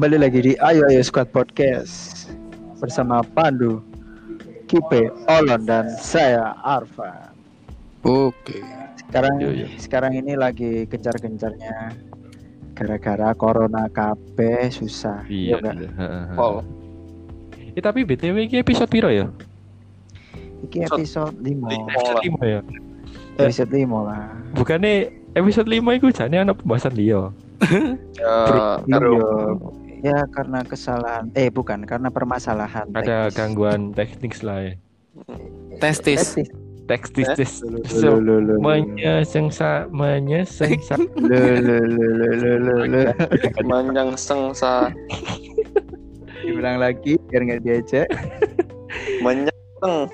Kembali lagi di Ayo Ayo Squad Podcast bersama Pandu, Kipe, Olon dan saya Arfa. Oke. Sekarang Yo, yo. sekarang ini lagi gencar-gencarnya gara-gara corona KB susah. Iya. enggak? heeh. Pol. Eh, tapi BTW ini episode piro ya? Iki episode 5. Episode 5 ya. Episode 5 lah. Bukannya episode 5 itu jane ana pembahasan dia. Ya, karo Iya. Ya karena kesalahan eh bukan karena permasalahan Ada teknis. gangguan teknis lah ya. testis. Teknis. Teknis tes. Lu, lu, lu, lu. Manjang sengsa Diulang lagi biar nggak diajak. menyeng.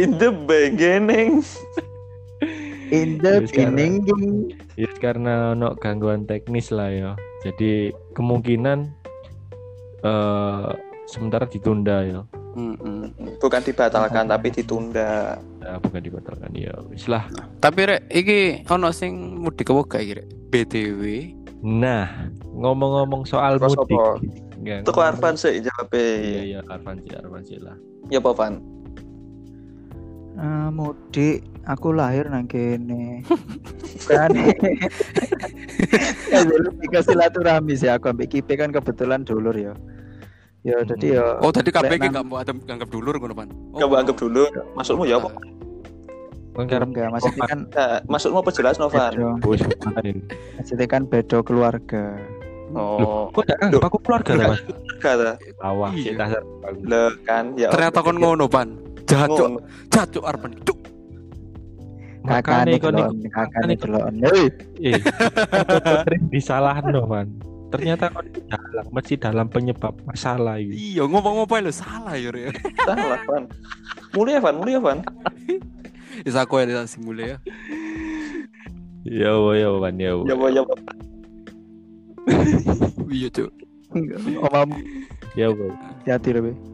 In the beginning. In the beginning. Ya karena ono gangguan teknis lah ya. Jadi kemungkinan eh sementara ditunda ya. Bukan dibatalkan tapi ditunda. Nah, bukan dibatalkan ya. Wis lah. Tapi rek iki ono sing mudik apa gak iki rek? BTW. Nah, ngomong-ngomong soal Terus mudik. ngomong- Arfan sih jawab Iya iya Arfan sih Arfan sih lah. Ya apa Van? Ah, mudik aku lahir nang kene. Kan. Ya silaturahmi sih aku ambek Kipe kan kebetulan dulur ya. Ya Hmm. jadi ya Oh tadi kabeh Lek iki nang- gak mau ada anggap dulur ngono pan. Oh, Coba anggap dulu. Maksudmu ya apa? Kan karep enggak maksudnya kan maksudmu apa jelas makan maksudnya kan bedo keluarga. Oh, Kok gak anggap aku keluarga ta, Mas? kata Awak Iya. sih dasar. le kan ya. Ternyata kon ngono pan. Jancuk, Ngono. jancuk Arpan. Cuk. Kakane Makane kon delon, iku- kakane. Hei, eh disalahno, Man. Ternyata kon dalam masih dalam penyebab masalah ini. Iya ngomong apa lho salah ya rek. Salah Van. Mulia Van, mulia Van. Wis aku ya sing mulai ya. Ya ya Wan ya. Ya ya. Iya cuk. omamu Ya wo. hati lebih.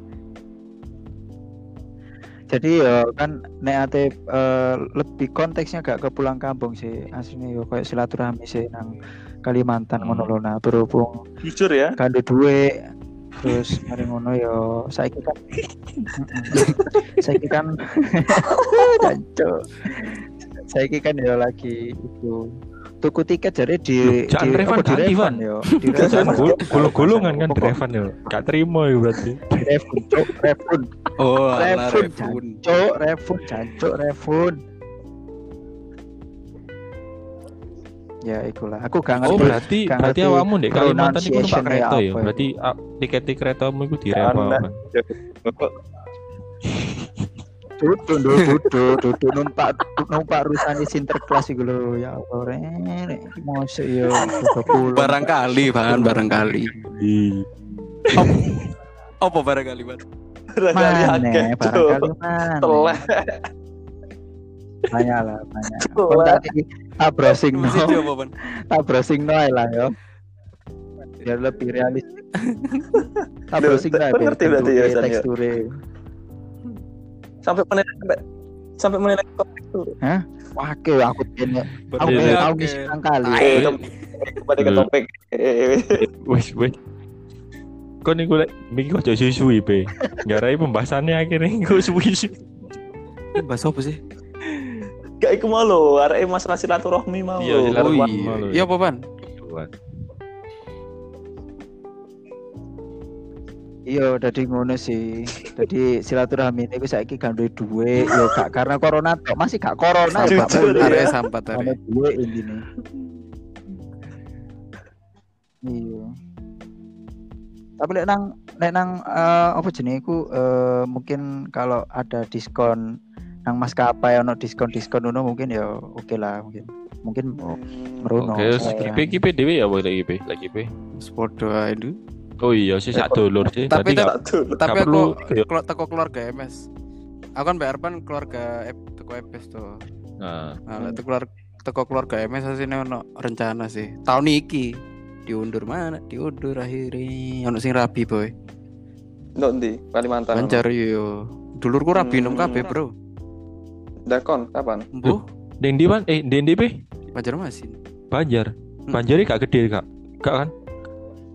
Jadi ya kan nek ate eh, lebih konteksnya gak ke pulang kampung sih. Aslinya yo kayak silaturahmi sih nang Kalimantan Hmm. ngono lho nah berhubung Jujur ya. kandu duwe terus mari ngono yo saiki kan saiki kan saiki kan yo lagi itu tuku tiket jadi di jangan di di ganti, refund Van. yo gul- gulung-gulungan kan Pokok- Drevan ya. Gak terima ya berarti. refund cuk refund. Oh, refund. jancuk refund. Jancuk refund ya ikulah. Aku gak ngerti. Oh berarti gak berarti awakmu ndek Kalimantan iku numpak kereta ya. Berarti ah, tiket keretamu iku di Anda. Revan. Dudu, dudu, dudu, dudu numpak numpak rusani Sinterklas iku lho ya Allah rek mosok pulang. Barangkali pan, barangkali. Apa barangkali pan? Barangkali mana akeh, barangkali mana Teleh. banyak lah tadi tak browsing no apa tak browsing no lah yo biar lebih realistis tak Loh, browsing lah kon biar ngerti berarti ya, ya? teksturnya Sampai menilai sampai sampai menilai konteks itu. Wake aku kene aku kene iya, tahu oke. nang kali kem- kembali ke topik. Wes wes. Kau nih gue mikir kok jadi suwi pe. Garai pembahasannya akhirnya gue suwi. Bahas apa sih? Gak iku mau lho, arek masalah silaturahmi mau. Iya, silaturahmi. Baru iya. malu. Iya apa Iya, jadi ngono sih. Jadi silaturahmi ini saiki gak duwe duwe, yo gak karena corona tok, masih gak corona ya, Pak. Ya. Arek sampat Ada arek. duwe intine. Iya. Tapi lek nang lek nang eh, apa jenenge iku eh, mungkin kalau ada diskon nang maskapai ono diskon-diskon ngono mungkin ya oke lah mungkin. Mungkin Hmm. meruno. Oke, saya. kipe kipe dewe ya boleh kipe lagi kipe. Sepodo ae du. Oh iya sih sak dulur sih. Tapi gak-. Tapi Gak aku ya. kalau teko keluarga MS. Aku kan bayar pan keluarga teko EPS tuh. Nah, Nah, teko keluarga teko keluarga MS asine ono rencana sih. Tahun iki diundur mana? Diundur akhirnya. Ono sing rabi boy. Ndok ndi? Kalimantan. Lancar yo. Dulurku rabi nom Hmm. kabeh, Bro. Dakon kapan? Mbuh, Dendi pan eh Dendi pe Banjarmasin. Banjar. banjirnya gak gede gak gak kan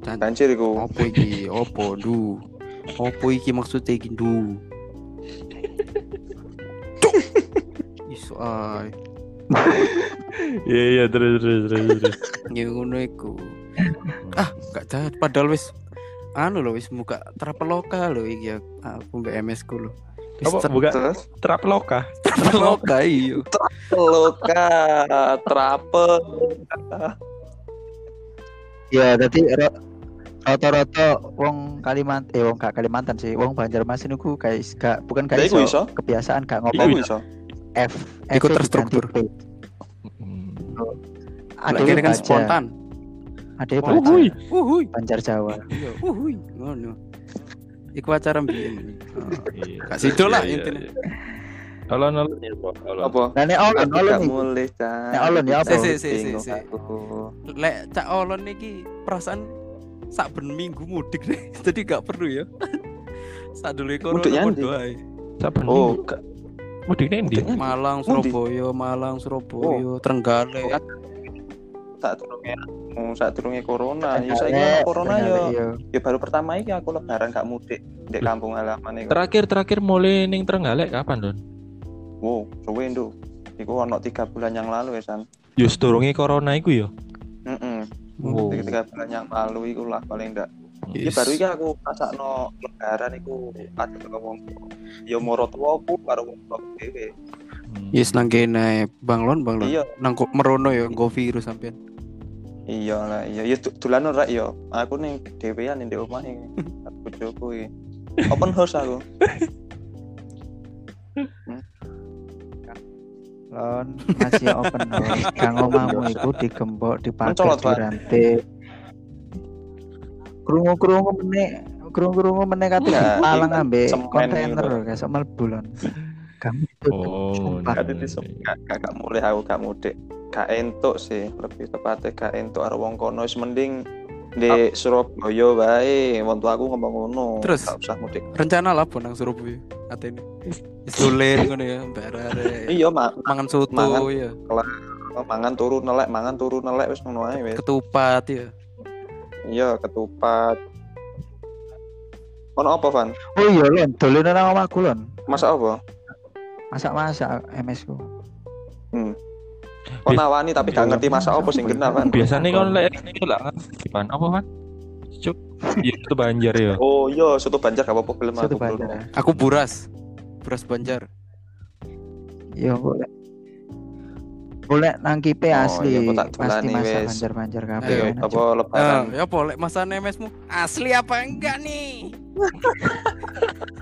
Banjir iku. Opo iki? Opo du? Opo iki maksudnya iki du? Iso ay. iya iya terus terus terus terus Ya ngono iku. Ah, gak jahat padahal wis anu lho wis muka trapeloka lho iki ya. aku mbak MS ku lho. Wis apa buka Terus trapeloka trapeloka iya. loka trape. Ya, tadi rata-rata wong Kalimantan, eh wong gak Kalimantan sih, wong Banjarmasin iku kayak gak bukan kayak iku iso. kebiasaan gak Iku ngomong iso. F. Iku F-nya terstruktur. Hmm. Ada kene kan spontan. ada Oh, baca hui. Uhuy. Banjar Jawa. Iya, uhuy. Ngono. Iku acara mbiyen. Oh. Iya. Gak sido lah Iya, intinya. iya. Olon olon ya. Apa? Nah, nek olon, olon gak iki. Nek olon ya apa? Si, si, si, si. Lek cak olon iki perasaan sak ben minggu mudik deh. Jadi gak perlu ya. Sak dulu corona Mudiknya podo ndi? ae. Saben Oh, minggu. gak mudik mudiknya Malang, Mudik? Surabaya, Malang, Surabaya, Trenggalek. tak turunnya anu, saat turunnya corona. Ya saiki ono corona ya. Ya baru pertama iki aku lebaran gak mudik di kampung halaman iku. terakhir terakhir mulai ning Trenggalek kapan Don Wow, suwe nduk. Iku ono tiga bulan yang lalu ya San. yo sedurunge corona iku yo Heeh. Wow Tiga, bulan yang lalu iku lah paling enggak. Ya Yes. baru iki aku pasakno lebaran iku ada ngomong ya moro karo wong tuaku dhewe. Hmm. Yes nang kene Bang Lon, Bang Lon. Iya, Nang merono ya nggo virus sampean. iya lah, iya. Ya du- dulan ora ya. Aku ning dhewean ning di omah iki. Karo bojoku iki. Open house aku. Lon masih open house. Kang omamu iku digembok dipakai dirantai. Krungu-krungu meneh krungu-krungu meneh kate Nah, palang ambek kontainer kayak mlebu Lon. Kamu itu oh titis gak gak gak mulai aku gak mudik. Gak entuk sih, lebih tepatnya gak entuk karo wong kono wis mending di Surabaya wae. Wong tuaku ngomong ngono. Terus? gak usah mudik. Rencana lah nang Surabaya. Atene. Dolen ngono ya, Mbak Rare. Iya, mak Mangan soto Mangan. ya, mangan turu nelek, mangan turu nelek wis ngono ae wis. ketupat ya. Iya, ketupat. Ono apa, Van? Oh iya Lon, dolen nang omahku Lon. Masak apa? Masak-masak MS ku. Hmm. Kok nawani tapi gak ngerti masak apa sing kenal, Van? biasanya kan lek itu lah kan apa kan cuk ya itu banjar ya Oh iya, soto banjar gak apa-apa gelem aku. Banjar. Aku buras. Buras Banjar. Iya boleh. Boleh nang kipe Oh, asli. iya, kok tak Pasti wis. banjar-banjar kabeh. Ayo, enak, apa lebaran? Ya apa lek masa nemesmu asli apa enggak nih?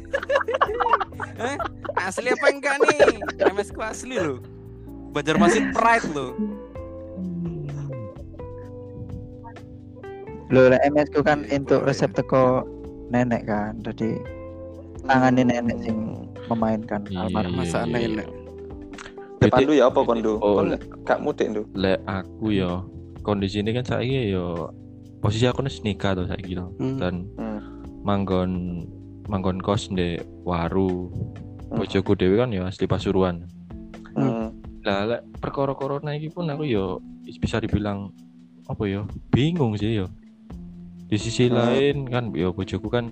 eh, asli apa enggak nih? Nemesku asli loh. Banjarmasin pride loh. Lho lek MS ku kan Iya, untuk boleh. resep teko nenek kan. Jadi tangannya nenek sing memainkan Iya, almarhum. Iya, iya. nenek. Depan lu ya apa kondo? Oh, Kon gak mudik ndu. lek aku yo kondisi ini kan saya yo posisi aku nih nikah tuh saya gitu Hmm. dan Hmm. manggon manggon kos di waru Hmm. bojoku dewi kan yo asli pasuruan Hmm. lah lek perkara corona ini pun aku yo bisa dibilang apa yo bingung sih yo di sisi Hmm. lain kan yo bojoku kan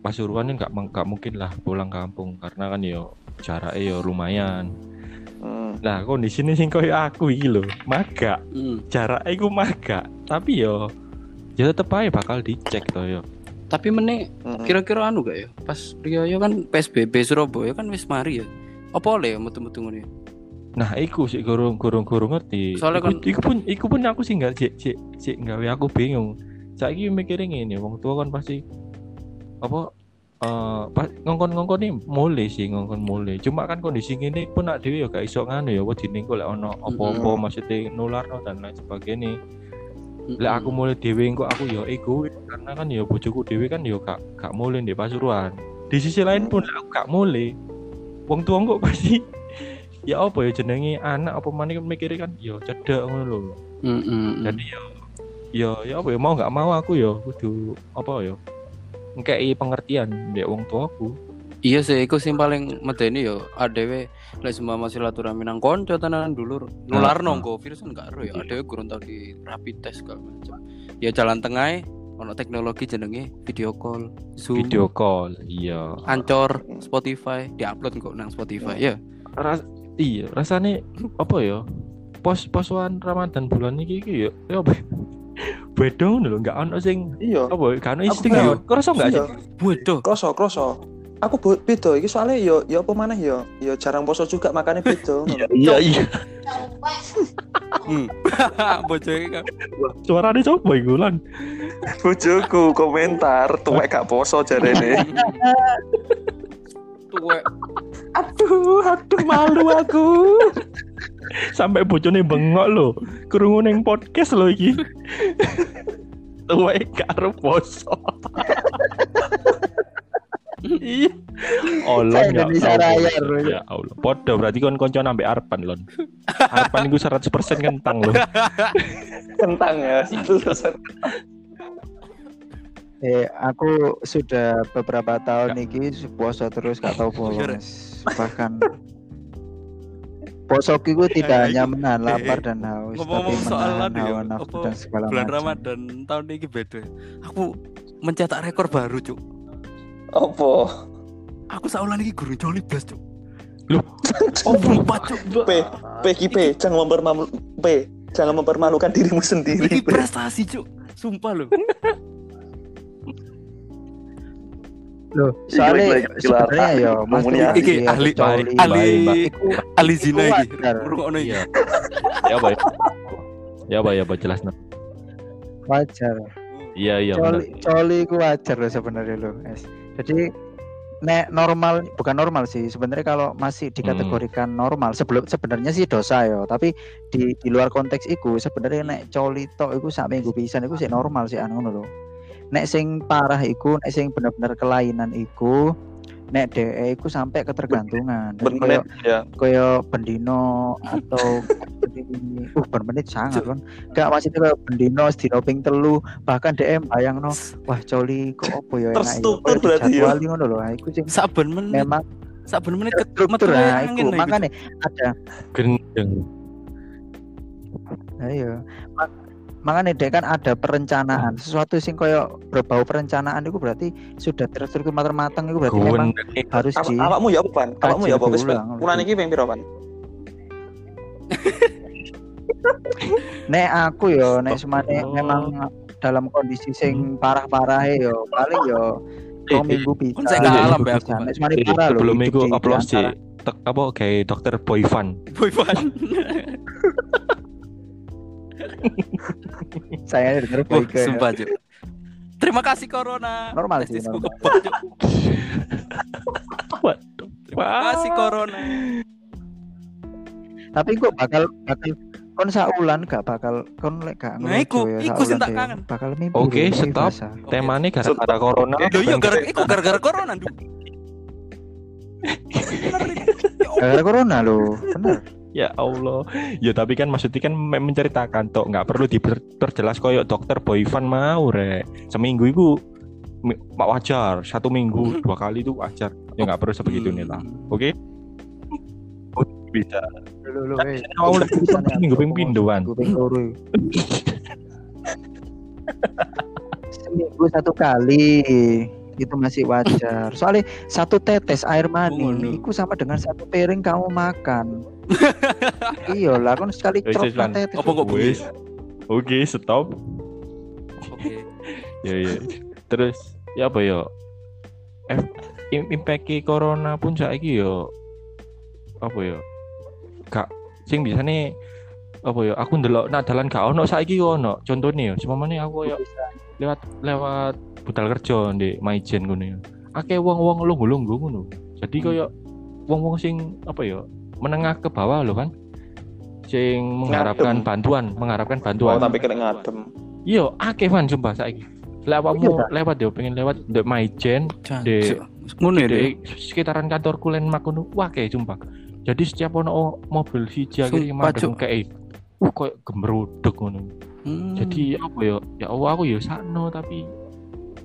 pasuruan nggak nggak mungkin lah pulang kampung karena kan yo jaraknya yo lumayan Hmm. Nah, kondisi ini sing koyo aku iki lho, maga. Hmm. Jarak iku maga, tapi yo ya tetep aja bakal dicek to yo. Tapi meneh Hmm. kira-kira anu gak ya? Pas Rio yo kan PSBB Surabaya kan wis mari ya. Apa oleh ya metu-metu ngono ya? Nah, iku sih gurung gurung gurung ngerti. Soalnya iku, kan- iku pun iku pun aku sih nggak cek cek cek gawe aku bingung. Saiki mikirin ini, wong tua kan pasti apa pas ngongkon-ngongkon nih mulai sih ngongkon mulai. Cuma kan kondisi gini pun nak dhewe ya gak iso nganu ya wedi ning lek ono apa-apa maksudnya nular dan lain sebagainya. Lek aku mulai dhewe kok aku ya egois karena kan ya bojoku dhewe kan ya gak gak mulai di Pasuruan. Di sisi lain pun aku gak mulai. Wong tua kok pasti ya apa ya jenenge anak apa maneh kan mikirnya kan ya cedek ngono lho. Heeh. Jadi ya ya ya apa ya mau gak mau aku ya kudu apa ya ngkei pengertian ndek wong tuaku. Iya sih, iku sing paling medeni yo adewe lek semua masih silaturahmi nang konco tenan dulur. Nular Ah, nongko virus kan gak ero ya. Adewe gurung tau di rapid test segala macam. Ya jalan tengah ono teknologi jenenge video call, Zoom, Video call. Iya. Ancor, Spotify, diupload kok nang Spotify ya. Ras iya, rasane apa ya? Pos posoan Ramadan bulan iki iki ya. Ya apa? Beda ngono lho, enggak ono sing Iya. apa kan Aku istimewa. tahu. Kerasa enggak sih? Iya. Waduh. Kroso, kroso. Aku beda iki soalnya yo yo apa maneh yo yo jarang poso juga makanya beda. Iya, iya. Hmm. Bojoke kan. Suarane coba iku lan. Bojoku komentar tuwek gak poso jarene. Tuwek. aduh, aduh malu aku. Sampai bojone bengok lho. Krungu ning podcast lho iki. Tuwe karo poso. Iya. Allah Indonesia Raya, bro. Ya Allah. Podo berarti kon konco nambah Arpan lon. Arpan iku 100% kentang lho. Kentang ya. 100%. Eh, aku sudah beberapa tahun ini puasa terus gak tahu bolong. Bahkan poso itu tidak hanya menahan lapar dan haus, tapi Ngomong-ngomong soal menahan hawa nafsu dan segala Bulan macam. Ramadan tahun ini beda. Aku mencetak rekor baru, Cuk. Apa? Aku saulan iki guru joli blas, Cuk. Loh, Oh, empat, Cuk. P, P ki P, jangan mempermalu P, jangan mempermalukan dirimu sendiri. Iki P. prestasi, Cuk. Sumpah loh. Loh, Iki soalnya sebenarnya ya Mas Iki iya, ahli ahli- ahli zina iki. wajar. Ngrungokno iki. Iya. Ya apa ya? Ya apa ya apa jelas wajar. Iya iya. Coli, coli itu wajar loh sebenarnya loh, Es. Jadi nek normal bukan normal sih sebenarnya kalau masih dikategorikan normal sebelum sebenarnya sih dosa ya tapi di di luar konteks itu sebenarnya nek coli tok iku sak minggu pisan iku sih normal sih anu lho nek sing parah iku nek sing bener-bener kelainan iku nek DE iku sampai ketergantungan. Dan koyo Bermenit ya. koyo bendino atau uh bermenit sangat kan gak masih koyo bendino sedino ping telu bahkan DM bayang no wah coli kok opo ya enak Terstruktur berarti ya. dijadwali ngono lho. Nah, iku sing Saben menit, memang saben menit ke struktur metu nah angin iku lho makanya ada Gendeng. nah, iya Ma- makanya dek kan ada perencanaan sesuatu sing koyo berbau perencanaan itu berarti sudah terstruktur matang-matang itu berarti memang harus Apa- di Awakmu ya apa, Pan? Awakmu ya apa wis. Bulan iki ping piro, Pan? nek aku yo nek semane Oh. memang dalam kondisi sing parah-parah yo paling yo Eh, rong minggu bisa Kon saya kalah mbak aku, semane Eh, parah lho itu di- di upload sih apa kayak dokter Boyvan. Boy Van. saya denger baik ya. sumpah, Cuk. Terima kasih Corona. Normal sih, Testisku normal. kebak, Cuk. Waduh. Terima kasih Corona. tapi kok bakal bakal kon saulan gak bakal kon lek gak Nah, iku- ya, iku sing tak kangen. bakal mimpi Oke, lho, mimpi stop. basah. Temanya gara-gara corona. Iya bukan gara iku gara-gara Corona, Nduk. gara corona lo bener Ya Allah. Ya tapi kan maksudnya kan menceritakan tok nggak perlu diperjelas koyo dokter Boyvan mau rek. Seminggu itu mak wajar, satu minggu dua kali itu wajar. Ya nggak perlu sebegitu nih lah. Oke? Bisa. lo lo eh Mau minggu pindoan. Minggu seminggu satu kali itu masih wajar soalnya satu tetes air Oh, mani ngono. itu sama dengan satu piring kamu makan iya lah kan sekali Lan. tetes Apa kok Wis. Oke, stop. Oke. Ya ya. Terus ya apa ya? Impact corona pun saiki yo apa ya? Gak sing bisa nih apa ya aku ndelok nak dalan gak ono saiki yo ono contohnya ya semamane aku ya lewat lewat budal kerja di Maijen ngono ya akeh wong-wong lungguh-lungguh ngono jadi koyo wong-wong sing apa ya menengah ke bawah loh kan sing mengharapkan Ngadem. bantuan mengharapkan Oh, bantuan tapi kena ngadem. Iya, akeh man sumpah saiki. Lewatmu Iya, lewat yo pengen lewat Maijen Di- Jancuk. Ngono ya, Dek? di sekitaran kantor kulen makono wah kayak sumpah. Jadi setiap ono mobil Sumpah, madeng Cuk. kayak uh koyo gemeruduk ngono. Hmm. Jadi apa ya? Ya Allah aku ya sakno tapi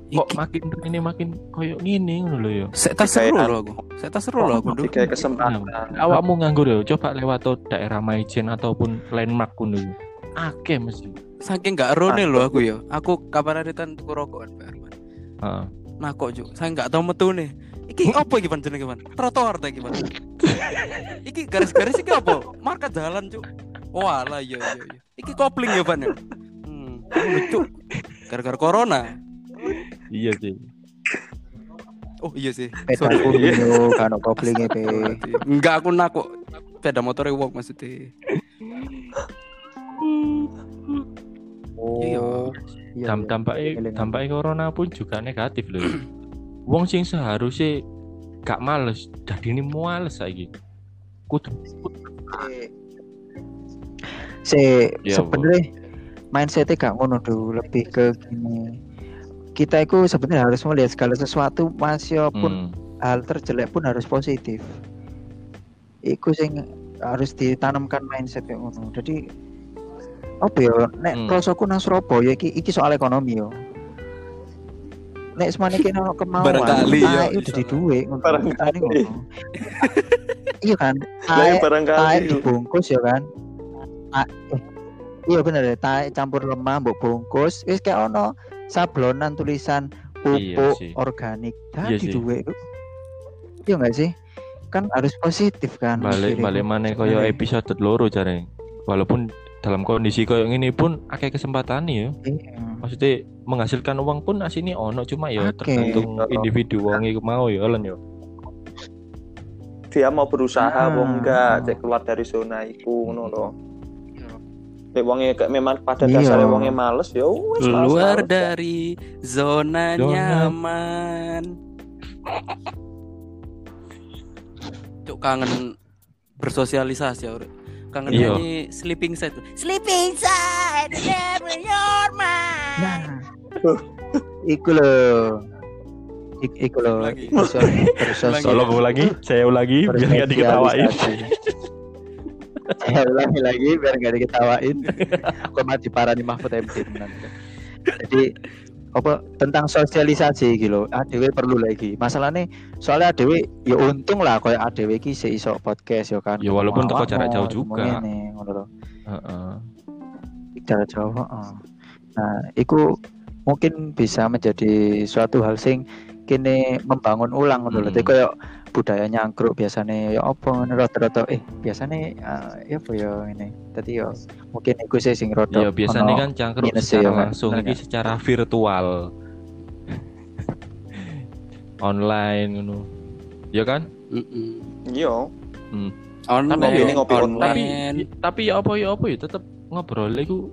kok makin ini makin koyo ngene ngono lho yo. Saya tak Kayak seru loh aku. Saya tak seru loh aku. Duk. Kayak kesempatan. Awakmu nganggur yo, coba lewat daerah Maijen ataupun landmark ngono yo. Akeh mesti. Saking gak rone loh aku ya. Aku hari kan tuku rokokan Pak Arman. Heeh. Nah kok juk, saya nggak tahu metu nih. Iki apa iki pan jenenge pan? Trotoar ta iki pan. iki garis-garis iki apa? Marka jalan cuk. Oh alah iya iya iya. Iki kopling ya pan ya. Hmm, lucu. Gara-gara corona. Iya sih. Oh iya sih. Sepeda Sorry. aku yo kan koplinge pe. Astagfirullahaladzim. Enggak aku nak kok. Sepeda motor wong maksudnya. Iya. Iya. Dam iya. dampaknya Eling. dampaknya corona pun juga negatif loh. Wong sing seharusnya gak males, jadi ini males saiki. Kudu Se Iya, sebenarnya mindsetnya gak ngono dulu lebih ke gini. Kita itu sebenarnya harus melihat segala sesuatu masih pun hmm. hal terjelek pun harus positif. Iku sing harus ditanamkan mindset kayak ngono. Jadi apa ya nek Hmm. rasaku nang Surabaya iki iki soal ekonomi yo. Nek semane kene ono kemauan, Barangkali ya, udah di ngono. Barangkali. Iya kan? Lah Ae ya barangkali tae dibungkus ya kan eh, iya bener ya tae campur lemah mbok bungkus wis kayak ono sablonan tulisan Iya pupuk sih. organik Iya tadi sih. duwe iya nggak sih kan harus positif kan balik balik mana koyo episode loro jare. Walaupun dalam kondisi koyo ngene pun akeh kesempatan ya. Iya. Maksudnya menghasilkan uang pun asini ono cuma ya Akeh. tergantung individu wong iku mau ya lan yo. Dia mau berusaha Ah. wong enggak cek keluar dari zona iku ngono lho. Nek wonge kayak memang pada Iya. dasarnya wonge males ya wis males, Keluar males. dari zona Zona. nyaman. Cuk kangen bersosialisasi ya. Kangen Iya. nyanyi sleeping side. Sleeping side, never your mind. nah iku loh Ik, iku loh Lagi. bersos- bersos- Lagi. Tolong ulangi, saya ulangi biar gak diketawain. saya ulangi lagi biar gak diketawain aku mah diparani Mahfud MD jadi apa tentang sosialisasi gitu ADW perlu lagi masalahnya soalnya ADW ya untung lah kayak ADW ki se iso podcast ya kan Ya, walaupun teko jarak jauh juga. ngono lho. Heeh. jarak jauh heeh. nah itu mungkin bisa menjadi suatu hal sing kini membangun ulang ngono lho Hmm. Jadi kayak budaya nyangkruk biasanya ya apa rata-rata eh biasanya eh, ya apa ya ini tadi ya mungkin iku sih sing rada Ya biasanya kan cangkruk secara ya, langsung ini secara virtual. Online ngono. Ya kan? Mm-mm. Iya. Online, Tapi ngopi online. Tapi tapi ya apa ya apa ya tetep ngobrol iku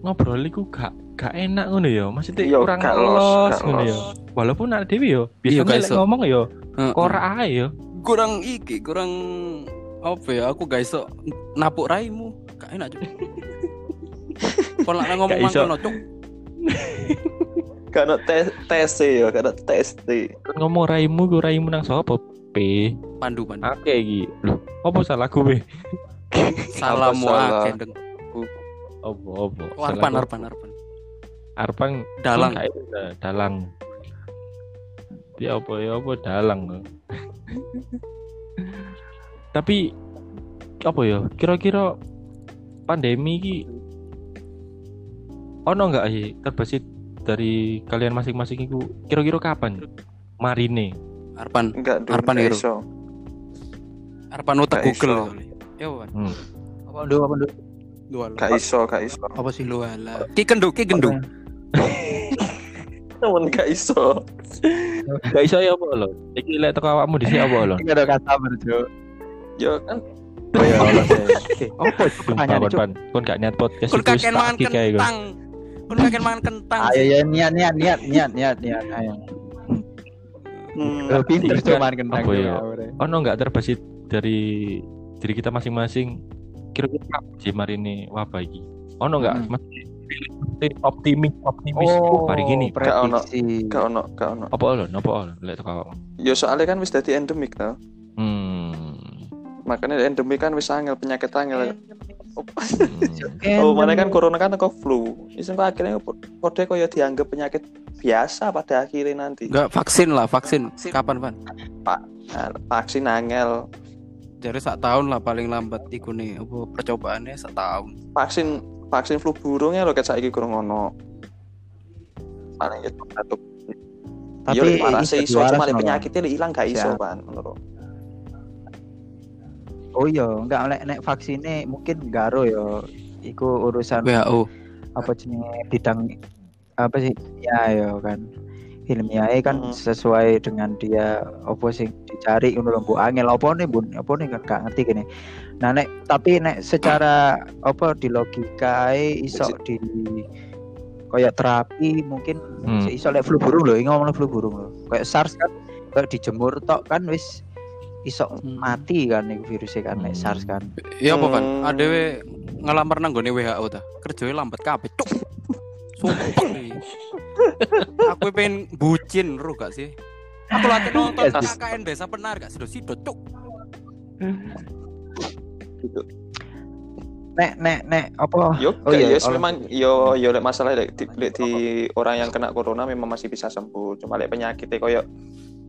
ngobrol iku gak gak enak ngono ya. Maksudnya Iya, kurang gak los, ngono los. ya. Walaupun ada dewi yo, Iya, biasanya iso. ngomong yo Heeh. korak ae yo. kurang iki, kurang apa ya? Aku gak iso napuk raimu. Gak enak, Cuk. Nak ngomong mangkono, Cuk. Gak ada tes tes ya, gak ada tes Kan ngomong raimu ku raimu nang sapa? P. Pandu, pandu. Oke iki. Loh, apa salah gue? Salamu salah? akeh, Deng. Apa? Oh, Arpan, Arpan, Arpan. Arpang Dalang. Dalang. Ya apa ya apa dalang. Tapi apa ya? Kira-kira pandemi ini ono nggak sih terbesit dari kalian masing-masing itu kira-kira kapan marine Arpan. Enggak. Arpan iso. Arpan utak Google. Ya, Wan. apa ndu apa ndu Dua iso, gak iso. apa sih Lu ala. Ki kenduk, ki gendung. Temen gak iso. gak iso ya apa lo iki lek teko awakmu dhisik apa lo Ini ada kata berjo. Ya kan Oh ya Allah. Apa itu pertanyaan kon gak niat podcast kakek wis mangan kon. kentang. Kun kakek mangan kentang. Ayo ya niat niat niat niat niat niat. Ayo. hmm, Lo pinter Iya. cuman kentang. Apa ya? ya? ono nggak terbesit dari diri kita masing-masing kira-kira kapan sih marine wabah iki ono nggak Hmm. Mas optimis optimis oh, hari gini Gak ono. prediksi. gak ono, gak ono. apa lo apa lo lek teko awakmu Ya soalnya kan wis dadi endemik tau. hmm. Makanya endemik kan wis angel penyakit angel. hmm. Oh, mana kan corona kan kok flu. Iseng kok akhirnya kode kok ya dianggap penyakit biasa pada akhirnya nanti. Enggak vaksin lah, vaksin. Kapan, Van? Nah, vaksin angel, Jadi sak tahun lah paling lambat iku nih apa percobaannya setahun. vaksin vaksin flu burungnya lo kayak saiki kurang ngono. Paling itu satu. Tapi Yo lek parah iso sih iso cuma lek Bang. penyakitnya lek ilang gak iso Siap. kan menurut. Oh iya, enggak nek nek vaksinnya mungkin garo ya. Iku urusan WHO. apa jenenge bidang apa sih ya ya kan ilmiah kan Hmm. sesuai dengan dia apa sih dicari ngono lho mbok angel apa nih bun apa nih gak, gak ngerti gini nah nek tapi nek secara apa di logika iso di kayak terapi mungkin Hmm. iso lek flu burung lho ini ngomong flu burung lho kayak SARS kan kayak dijemur tok kan wis iso Hmm. mati kan nih virusnya kan nek Hmm. SARS kan Iya apa? Hmm. Adewe ngelamar nang gone WHO ta. Kerjanya lambat kabeh. Cuk. Sumpah. Aku pengen bucin ro gak sih? Aku lagi nonton Yes. KKN Desa Penar gak sido-sido cuk. Gitu. nek nek nek apa Yo, Oh iya, yes, kalau- memang yo yo lek masalah lek di, lek di orang yang kena corona memang masih bisa sembuh. Cuma lek penyakitnya koyo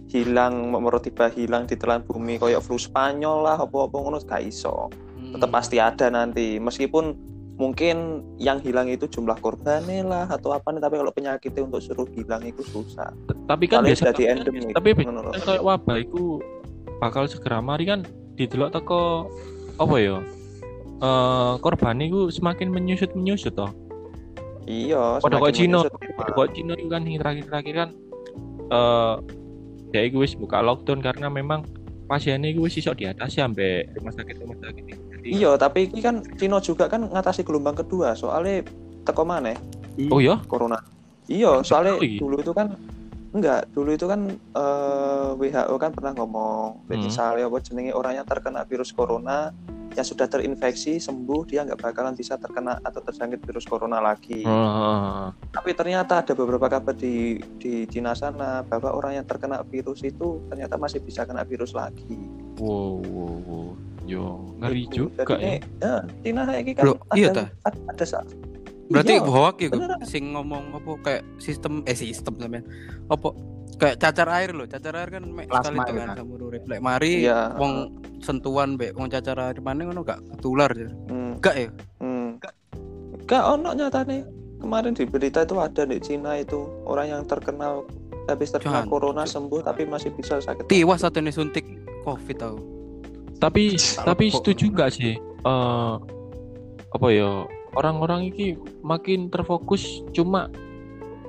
hilang mau tiba hilang ditelan bumi koyo flu Spanyol lah apa-apa ngono gak iso. Hmm. Tetap pasti ada nanti meskipun mungkin yang hilang itu jumlah korbannya lah atau apa nih tapi kalau penyakitnya untuk suruh hilang itu susah. Tapi kan Paling biasa jadi endemik. tapi kan kayak wabah itu bakal segera mari kan didelok teko apa ya? Eh korban itu semakin menyusut menyusut toh. Iya, Pada kok Cino, pada kok Cino itu kan yang terakhir-terakhir kan eh ya wis buka lockdown karena memang pasiennya itu wis iso diatasi sampai rumah sakit rumah sakit itu. Jadi, Iya, tapi ini kan Cino juga kan ngatasi gelombang kedua soalnya teko mana Oh ya? corona. Iya, soalnya Oh iya. dulu itu kan enggak, dulu itu kan eh, WHO kan pernah ngomong, Hmm. misalnya apa jenenge orang yang terkena virus corona yang sudah terinfeksi sembuh dia nggak bakalan bisa terkena atau terjangkit virus corona lagi. Oh, Tapi ternyata ada beberapa kabar di di Cina sana bahwa orang yang terkena virus itu ternyata masih bisa kena virus lagi. wow, wow, wow. Yo, ngeri Gitu. juga Jadi, ya. ya, Cina kayak gini kan Loh, iya ada, ta? ada, ada sa- Berarti Iya. hoak iku beneran. sing ngomong apa kayak sistem eh sistem sampean. Apa kayak cacar air loh, cacar air kan mek sekali itu dengan kan. sama urip. Lek mari Iya. wong sentuhan mbek wong cacar air mana ngono gak ketular ya. Hmm. Gak ya? Hmm. Gak ono nyatane. Kemarin di berita itu ada di Cina itu orang yang terkenal habis terkena Jangan. corona sembuh tapi masih bisa sakit. Tiwas satu nih suntik covid tau. Tapi tapi kok- setuju nggak sih? eh apa ya? Orang-orang ini makin terfokus cuma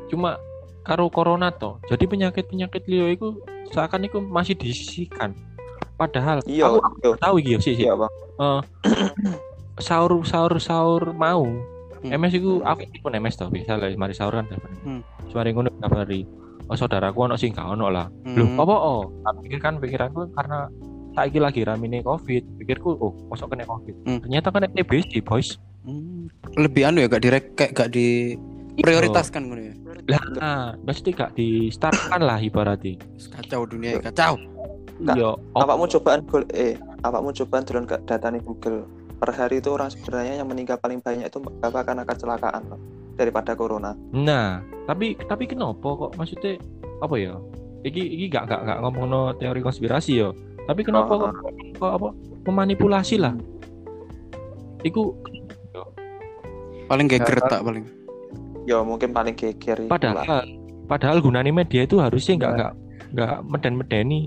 cuma karo corona toh. Jadi penyakit-penyakit liyo itu seakan itu masih disisihkan. Padahal Iya, aku, iya. tahu iki ya, sih sih. Iya, Bang. Eh, sahur sahur sahur mau Hmm. MS itu aku pun MS toh bisa lah mari sahur kan Hmm. Semari ngono kabari oh saudaraku ono sing gak ono lah Hmm. apa oh? Tak pikir kan pikiranku karena saiki lagi ramine Covid. Pikirku, oh, masuk kena Covid. Hmm. Ternyata kena TBC, boys. Hmm. Lebih anu ya gak direk kayak gak di prioritaskan ngono ya. Lah, nah, pasti gak di startkan lah ibaratnya. Kacau dunia kacau. Enggak. Iya, oh, Awakmu cobaan gol eh, awakmu cobaan turun ke data nih Google. Per hari itu orang sebenarnya yang meninggal paling banyak itu apa karena kecelakaan loh, daripada corona. nah, tapi tapi kenapa kok maksudnya apa ya? Iki iki gak gak gak ngomong teori konspirasi yo. Tapi kenapa Oh, kok, apa memanipulasi lah? Iku Paling geger Ya, tak paling. Ya mungkin paling geger itu lah. padahal padahal gunanya media itu harusnya nggak nggak nggak meden-medeni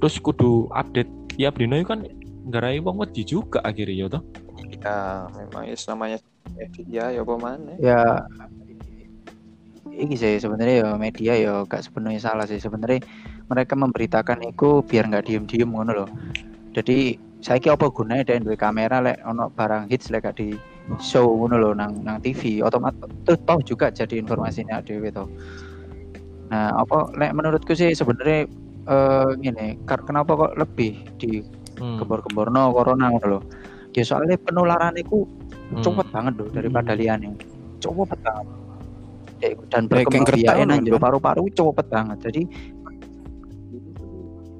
terus kudu update tiap dino kan ngarai wong wedi juga akhirnya ya toh Ya, memang ya namanya media ya apa mana? ya ini sih sebenarnya ya media ya gak sepenuhnya salah sih sebenarnya mereka memberitakan itu biar nggak diem-diem ngono loh jadi saya apa gunanya dan dua kamera lek ono barang hits lek gak di show ngono loh nang nang TV otomatis tuh toh juga jadi informasinya dewe toh. Nah apa lek menurutku sih sebenarnya eh gini kar- kenapa kok lebih di Hmm. gembor-gemborno corona ngono loh ya soalnya penularan itu Hmm. cepet banget loh daripada liane cepet banget. Dan berkembang kan? paru-paru cepet banget. Jadi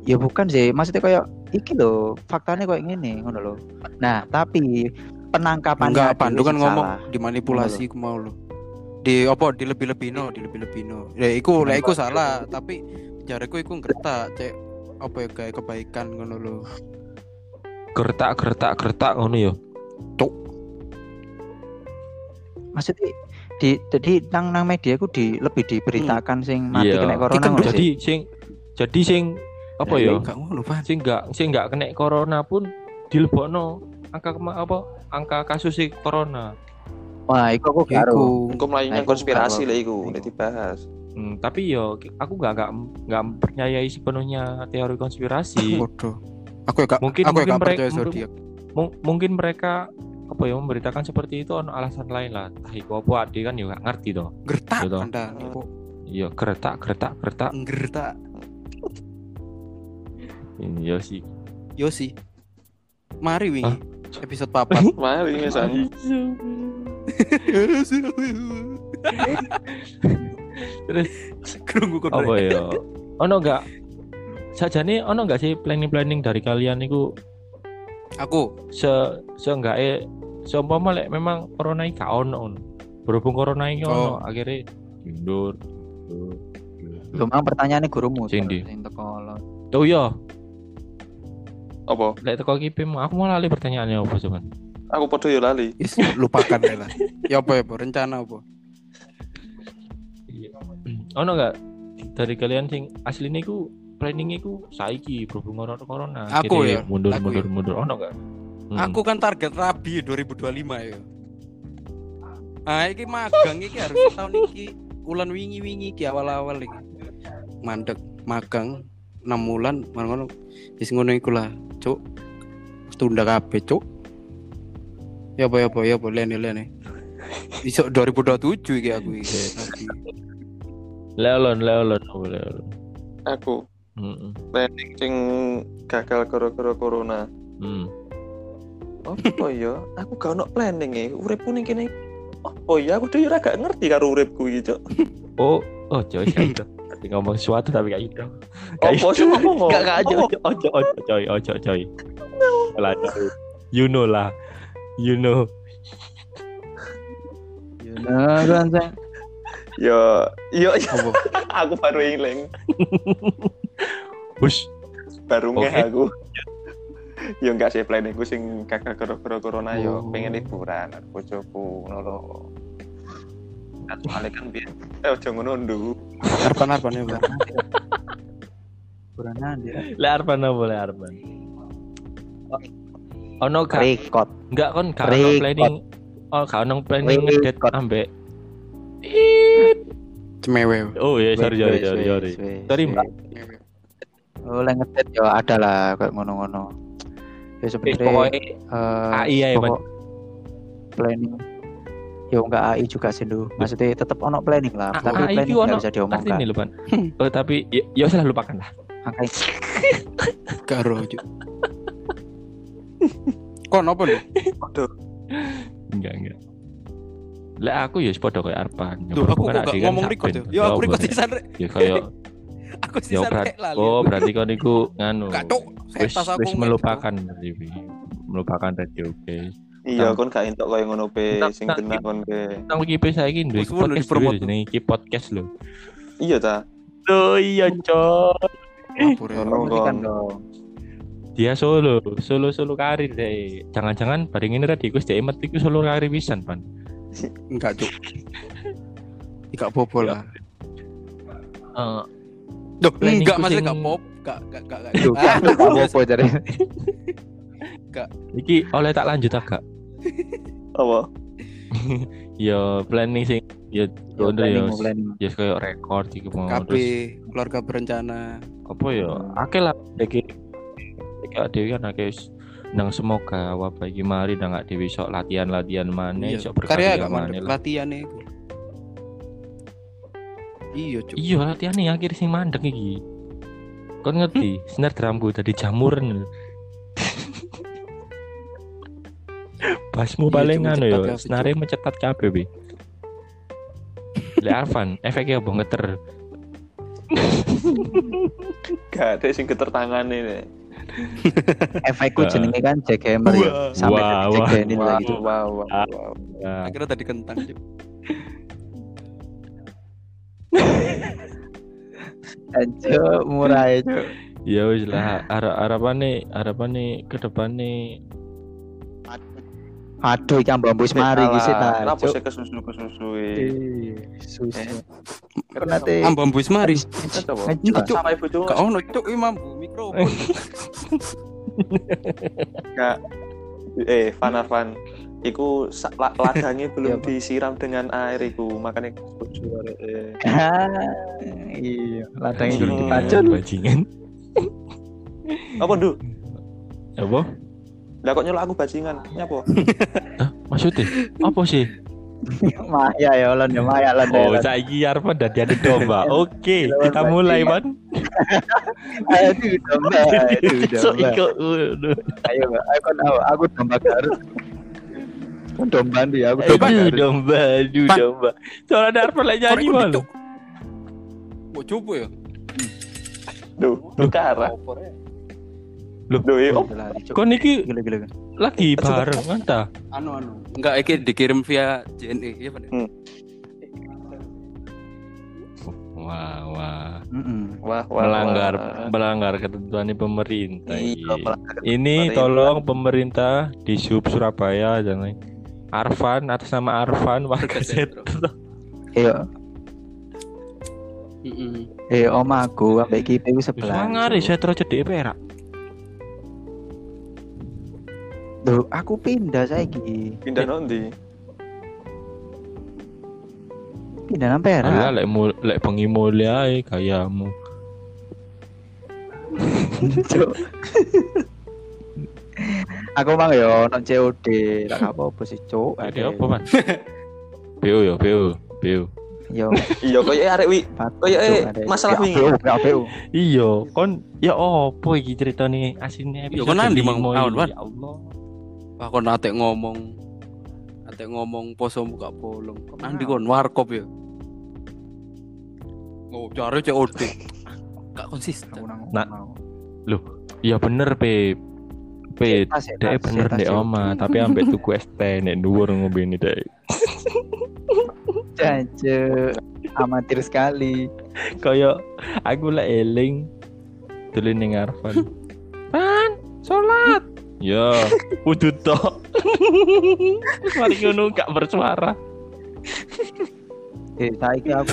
ya bukan sih maksudnya kayak iki loh faktanya kayak gini ngono loh nah tapi penangkapannya Enggak, Pandu kan ngomong salah. dimanipulasi ku mau lo. di apa di lebih lebih no di lebih lebih no ya iku lah iku salah tapi jariku iku ngertak cek apa ya kayak kebaikan ngono lo Gertak gertak gertak ngono ya. maksudnya di jadi nang nang media ku di lebih diberitakan sing mati Iya. kena corona Ikan ngono Jadi sih. sing jadi sing apa Ya, ya? gak ngono pan Sing enggak sing enggak kena corona pun dilebokno angka kema- apa angka kasus si corona. Wah, iku aku gak ero. Engko melayu Nah, konspirasi lah iku nek dibahas. Hmm, tapi yo aku nggak nggak nggak percayai sepenuhnya teori konspirasi. bodoh aku ya gak Mungkin- aku ya mungkin gak percaya zodiak mungkin mereka apa ya memberitakan seperti itu ono alasan lain lah. Entah iku apa ade kan yo nggak ngerti toh. gertak kok Iya, gertak gertak gertak. gertak Ini yo sih. yo sih mari wingi Hah? episode papat Mari misalnya. Terus kerungu kok apa ya? Ono nggak sajane ono nggak sih planning-planning dari kalian itu aku se seenggaknya seumpama lek memang corona iki gak ono ngono. berhubung corona iki ono Oh. akhirnya mundur mundur, mundur. Lho mang pertanyaannya gurumu. Sing ndi? Sing teko lo. oh iya Apa? lek teko kipim aku mau lali pertanyaannya apa cuman Aku podo yo lali. Yes, lupakan ya lah ya apa ya apa? Rencana apa? Ono nggak? Dari kalian sing asli niku planning iku saiki berhubung corona corona. Aku ya, mundur aku mundur ya. mundur. Ono nggak? Hmm. Aku kan target rabi 2025 ya. Ah iki magang iki harus tahun iki ulan wingi-wingi iki awal-awal iki. Mandek magang 6 bulan ngono wis ngono iku lah, Cuk. Tunda kabeh, Cuk. Ya apa ya apa ya apa lene lene. Iso 2027 iki aku iki. Leolon leolon apa leolon Aku Hmm, planning sing gagal gara-gara corona. hmm. Oh iya, aku gak ono planning e. Uripku ning kene. Oh iya, aku dhewe ora gak ngerti karo uripku iki, Cuk. oh oh itu Tadi ngomong sesuatu tapi kayak gitu Apa sih ngomong? Gak, gak, ojo, Apa? ojo, ojo, ojo, coy, ojo, coy. Lah. You know lah, you know. Nah, kan sing Yo, yo, aku baru ilang, Push. baru ngeh Oke. aku. Yo enggak sih planningku sing gagal gara-gara corona yo Oh. pengen liburan karo bojoku ngono lho. Kan soalnya kan biar eh ojo ngono ndu. Arpan-arpan ya, Bang. Corona dia. Le Arban apa le Arban? Oh, Ono gak Record. enggak kon gak ono Record. planning. Oh, gak ono planning ngedet ambek. Cemewe. Oh iya, sorry, sorry, sorry, sorry. Sorry. Mbak. Oh, lek ngedet yo ada lah kayak ngono-ngono. Ya Eh, sebenarnya pokoknya eh, AI ya, planning yo enggak AI juga sih lu. Maksudnya tetap ono planning lah, A- tapi AI planning itu nggak ono bisa diomongkan. artinya lho, Pan. Oh, tapi ya, ya usah lupakan lah. Makanya Karo, Cuk. Kon apa nih? Enggak, enggak. Lah aku ya sepodo kayak Arban. Ya, Duh, aku kok gak kan ngomong record ya. Yo aku apa record nih? sisan rek. Ya kayak Aku ya sisan rek lali. Oh, berarti kan iku nganu. Gak cuk, Wis aku. melupakan TV. Melupakan radio oke. Iya, Tang- kon gak entuk koyo ngono pe Tang- sing tang- kena kon pe. Nang iki saiki duwe ngono podcast dhewe jenenge iki podcast lho. Iya ta. Oh iya, Cok. Ya. Ono promosikan kon. dong. Dia solo, solo solo karir deh. Jangan-jangan bareng ini radio Gus Demet iku solo karir pisan, Pan. Enggak, Cuk. Enggak popo Ya. lah. Eh, Duh, enggak maksudnya sing- enggak pop, enggak enggak enggak. enggak. Duh, Ah, apa apa jadi. iki oleh tak lanjut agak. Apa? Ya planning sing ya Yo, ngono ya. planning, planning. Ya kayak rekor iki mau KB, terus keluarga berencana. apa ya akeh lah iki iki dhewe kan akeh wis nang semoga wabah iki mari nang gak dhewe sok latihan-latihan maneh Iya. sok Karya berkarya maneh lah. latihan iku. Iya, Cuk. Iya latihan nih akhir sing mandek iki. Kon ngerti, sinar drumku tadi jamuran. Basmu Iya, paling anu ya, kabeh, senare mencetat kabeh bi. Le Arvan, efeknya apa ngeter? Gak ada sing geter tangane nih. Efekku jenenge kan jackhammer ya. Wah. Sampai Wah, jadi wah. jackhanin Wow, lagi. wow, wow, wow. Akhirnya tadi kentang. Anjir, murah ya, Cuk. Ya wis lah arah arapane arapane ke depannya Aduh, iki ambu mari iki sih ta. Kenapa Cuk. sih kesusu kesusu? Eh, Susu. Eh. Karena teh Ambam wis mari. Coba. Enggak, Cuk. Sama ibu tuh. Gak ono cuk iki mambu mikrofon. Kak. Eh, Van Arvan. Iku ladangnya belum Iya, disiram dengan air iku, makanya kesusu. Eh. Ah, iya, ladangnya kudu dipacul. bajingan Apa, Du? apa Lah kok nyelok aku bajingan? Nyapa? maksudnya apa sih Maya ya Allah, ya Maya lah. oh saiki Arfan dadi adu domba oke kita mulai man Aduh, domba, aduh, so domba. Ayo. Aku tahu, aku domba. Aku domba nih, aku domba aduh domba aduh domba soalnya ada Arfan lagi nyanyi malu. Mau coba ya? Duh, Dukara. Loh. Duh, iya, oh, Gila, gila, gila. lagi bareng anta Anu anu. Enggak iki dikirim via JNE ya Pak. wah wah Mm-mm. Wah, wah, melanggar wah. melanggar ketentuan pemerintah Iya, ini. melanggar Ini pemerintah. tolong pemerintah di sub Surabaya jangan Arfan atas nama Arfan warga Setro. Iya, Heeh. eh om aku ambek wis sebelah. Sangar Setro cedek perak. Duh, aku pindah saiki. Pindah nondi. Pindah nang Perak. Alah lek mul lek bengi mulia ae gayamu. Cuk. aku mang yo ono COD, tak apa-apa sih, Cuk. Ada apa, Man? BO yo, BO, BO. Yo, Iya, koyo arek wi. eh, ada. masalah Ya, wingi. APU, ya. Iya, kon ya opo iki ceritane asine Iya, kon Awan, iki? Wan. Ya Allah. Wah kon ate ngomong ate ngomong posomu gak bolong. Nanti kon warkop ya. Oh, cari COD. Gak konsisten. Aku nang Nah. mau. Iya bener, Pe. Pe, Dek bener dek ya. oma, tapi ambek tuku es teh nek dhuwur ngombe dek. Jancuk. Amatir sekali. Kaya aku lek eling dolen ning Arfan. Pan, salat. Ya, kudu tok. Terus mari ngono gak bersuara. Eh, saiki aku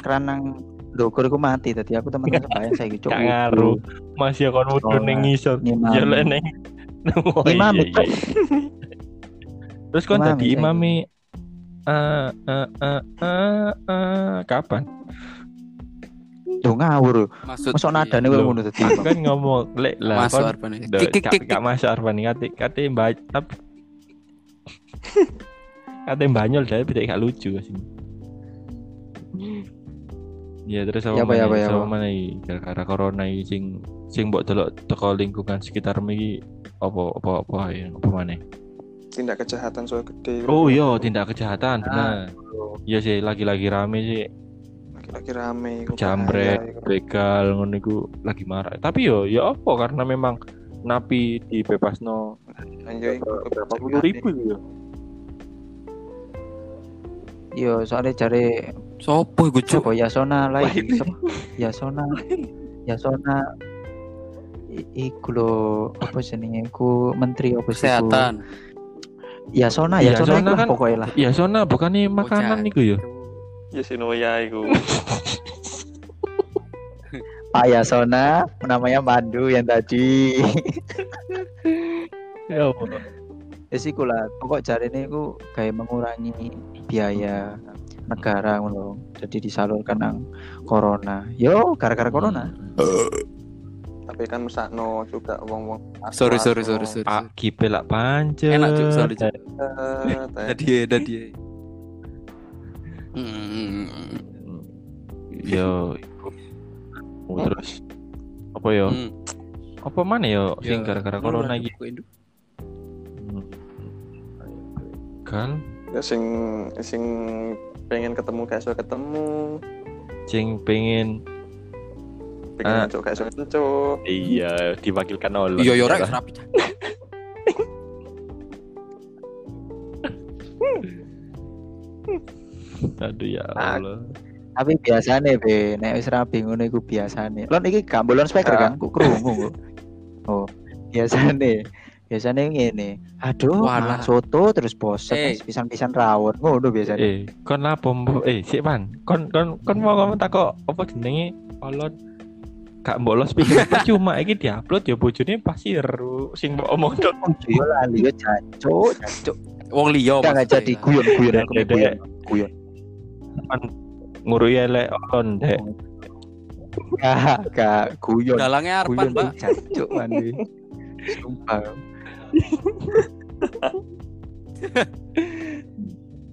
keranang ndukur iku mati tadi aku teman-teman saiki Cuk. Gak ngaruh. Masih kon wudu Sholat, ning ngisor. ngimami. Ya lek ning Oh, Imam, iya, iya. Terus kon saiki. imami eh eh eh eh eh, kapan? Duh ngawur. Maksud Masuk nadane kowe Loh. ngono tadi. Aku kan ngomong lek lah Masuk. Duh, Kik kik masuk Arfan kate kate mbak tapi kate banyol deh tidak gak lucu sih. Ya terus apa Ya apa, ya apa, mana? ya Sama apa? mana iki gara-gara corona iki sing sing mbok delok teko lingkungan sekitar iki apa apa apa ya apa mana? Tindak kejahatan soal gede. Oh iya tindak kejahatan Ah. benar. Iya sih lagi-lagi rame sih Lagi-lagi rame. iku jambret, bahaya, iku. begal ngono iku lagi marah. Tapi yo ya apa karena memang napi dibebasno Anjay, iku berapa puluh ribu ya. Yo, soalnya cari Sopo iku cuk? Coba Yasona lagi. Yasona. Yasona iku lho apa jenenge iku menteri apa? Kesehatan. Yasona, Iya, Yasona Yasona kan- pokoknya lah. Ya sona bukannya makanan iku ya. Ya Sinoya iku. Pak Yasona namanya Mandu yang tadi. Ya apa? Wis iku lah, pokok jarine iku kayak mengurangi biaya negara ngono. Jadi disalurkan nang corona. Yo, gara-gara corona. Tapi kan mesakno juga wong-wong. Sorry sorry sorry sorry. Pak Kipe lak pancet. Enak cuk sorry. Eh, Tadi ya tadi ya. Hmm. Yo. Oh, terus apa yo? Hmm. Apa mana yo sing Ya, gara-gara murah corona iki? Kan Ya sing sing pengen ketemu gak iso ketemu, sing pengen pengen Ah. ngancuk gak iso ngancuk. iya diwakilkan oleh Iya yo rek rapi. Aduh ya Ah. Allah. Tapi biasane be, nek wis rapi ngono iku biasane. Lon iki gak bolon speaker Ah. kan? Ku krungu kok. Oh, biasane. Biasane ngene. Aduh, Walah. soto terus bosen Eh. pisan-pisan rawon. Ngono biasane. Eh, kon lapo mbok? Eh, sik Pan. Kon kon kon mau ngomong takok apa jenenge? Olot gak mbok los speaker cuma iki diupload ya bojone pasti ero sing mbok omong tok. Yo lali yo jancuk, jancuk. Wong liya Enggak jadi guyon-guyon aku guyon. Guyon. Ngurui elek olon dek. Gak, gak guyon. Dalangnya Guyon Arpan, Mbak. jancuk mandi. Sumpah.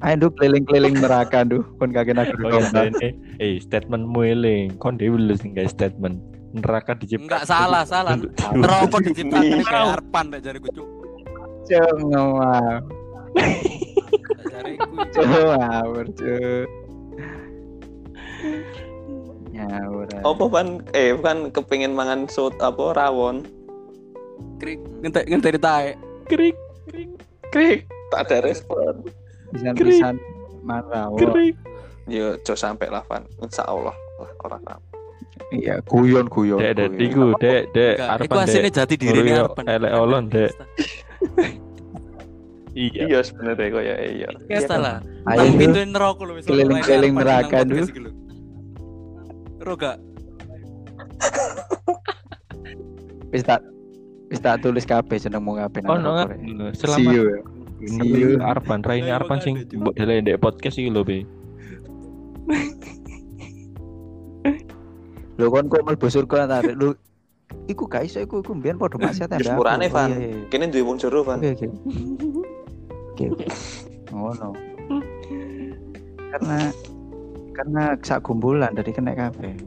Ayo Duh, keliling-keliling neraka duh, kon kaget aku Oh ya dene. Eh, statementmu eling. Kon dhewe lho sing statement. Neraka diciptakan. Enggak salah, salah. Rokok diciptakan kayak Arpan nek jariku cuk. Cengawur, Nek jariku. Aja. Apa pan eh kan kepengin mangan sot apa rawon. Krik ngentek ngenteni tae. Krik, krik, krik, Tak ada respon. Pisan-pisan marawon. krik. Yo jo sampai lah Van. Insya Allah lah orang ram. Iya, guyon-guyon. Dek, dek, guyon. iku, dek, dek, Arpan, iku asline dek. jati diri Ngurui Arpan. elek olon, Dek. Iya. Iya sebenarnya kok ya iya. Ya salah. Ayo pintu neraka lho wis Keliling-keliling neraka, nang Duh. podcast iki lho. Ro gak? Wis tak wis tak tulis kabeh jenengmu kabeh nang Oh, no, rokok, nggak. Rek. Selamat. See you. See you. Arpan, Raini Lah, Arpan sing mbok delek ndek podcast iki lho, Be. Lho kon kok mlebu surga ta? Rek? Lho iku gak iso iku iku mbiyen padha maksiat aku. murane Oh, Van. iya, iya. Kene duwe wong jero Van. Oke oke. Oke oke. Ngono. Karena karena sak gumbulan dari kena kabeh.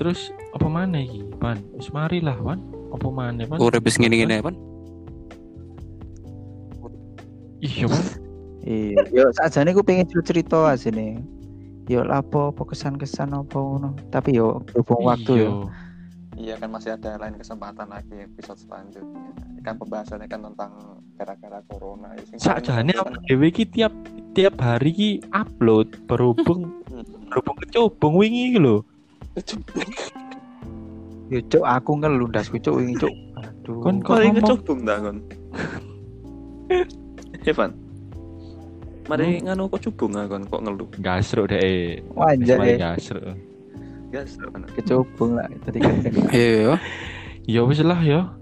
Terus apa mana iki, Pan? Wis mari lah, Pan. Apa mana, Pan? Urip wis ngene-ngene Pan. Iya, Pan. Iya, yo sakjane ku pengen cerita asine. Yo lapo apa kesan-kesan apa ngono. Tapi yo berhubung waktu Iya. yo. Iya kan masih ada lain kesempatan lagi episode selanjutnya. Kan pembahasannya kan tentang gara-gara corona. Ya, Sakjane apa dhewe iki tiap tiap hari ki upload berhubung kan- berhubung kecobong wingi iki lho. Yo cuk aku ngelundas cuk wingi cuk. Aduh. Kon kok ngecobong dah kon. Evan. Mari nganu kok cubung kon kok ngeluh. gasruk deh. Wajah ya. gasruk. Gas kan. Kecubung lah tadi kan. Iya. Ya wis lah ya.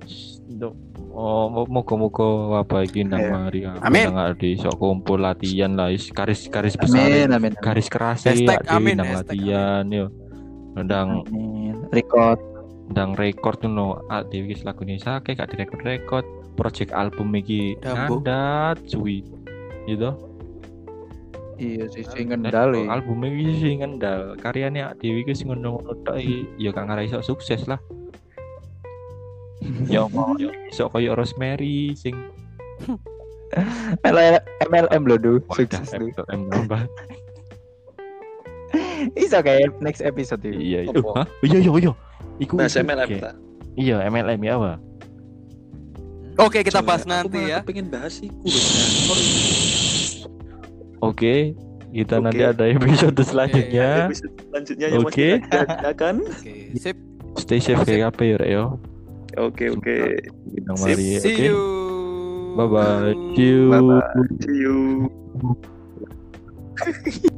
Oh, mo- moga-moga apa iki nang Ayo. mari aku Amin. nang di sok kumpul latihan lah is garis garis besar. Amin amin. Garis keras ya amin, nang latihan yo. Ndang Amin. Record. ndang record tuh ah dewi wis lagune sake gak direkod-rekod. Project album iki ngandat suwi. Gitu. Iya sih sing ngendal Nah, album iki sing ngendal. Karyane Ak Dewi iki sing ngono-ngono tok iki ya gak ngarai iso sukses lah. ya mau iso koyo Rosemary sing MLM MLM lho duh. wadah Sukses duh. MLM nambah. Iso kayak next episode. Iya, iya. Iya, iya, iya. Iku Bahas MLM ta. Iya, MLM ya, apa? Oke, kita bahas aku nanti ya. Pengen bahas iku Oke, kita Oke. nanti ada episode selanjutnya. Episode selanjutnya yang Oke. masih ada kan. Oke, sip. Stay safe apa ya, Rek, yo. Oke oke. Bintang Sip. mari, See oke. you. Bye bye. See you. Bye bye. See you.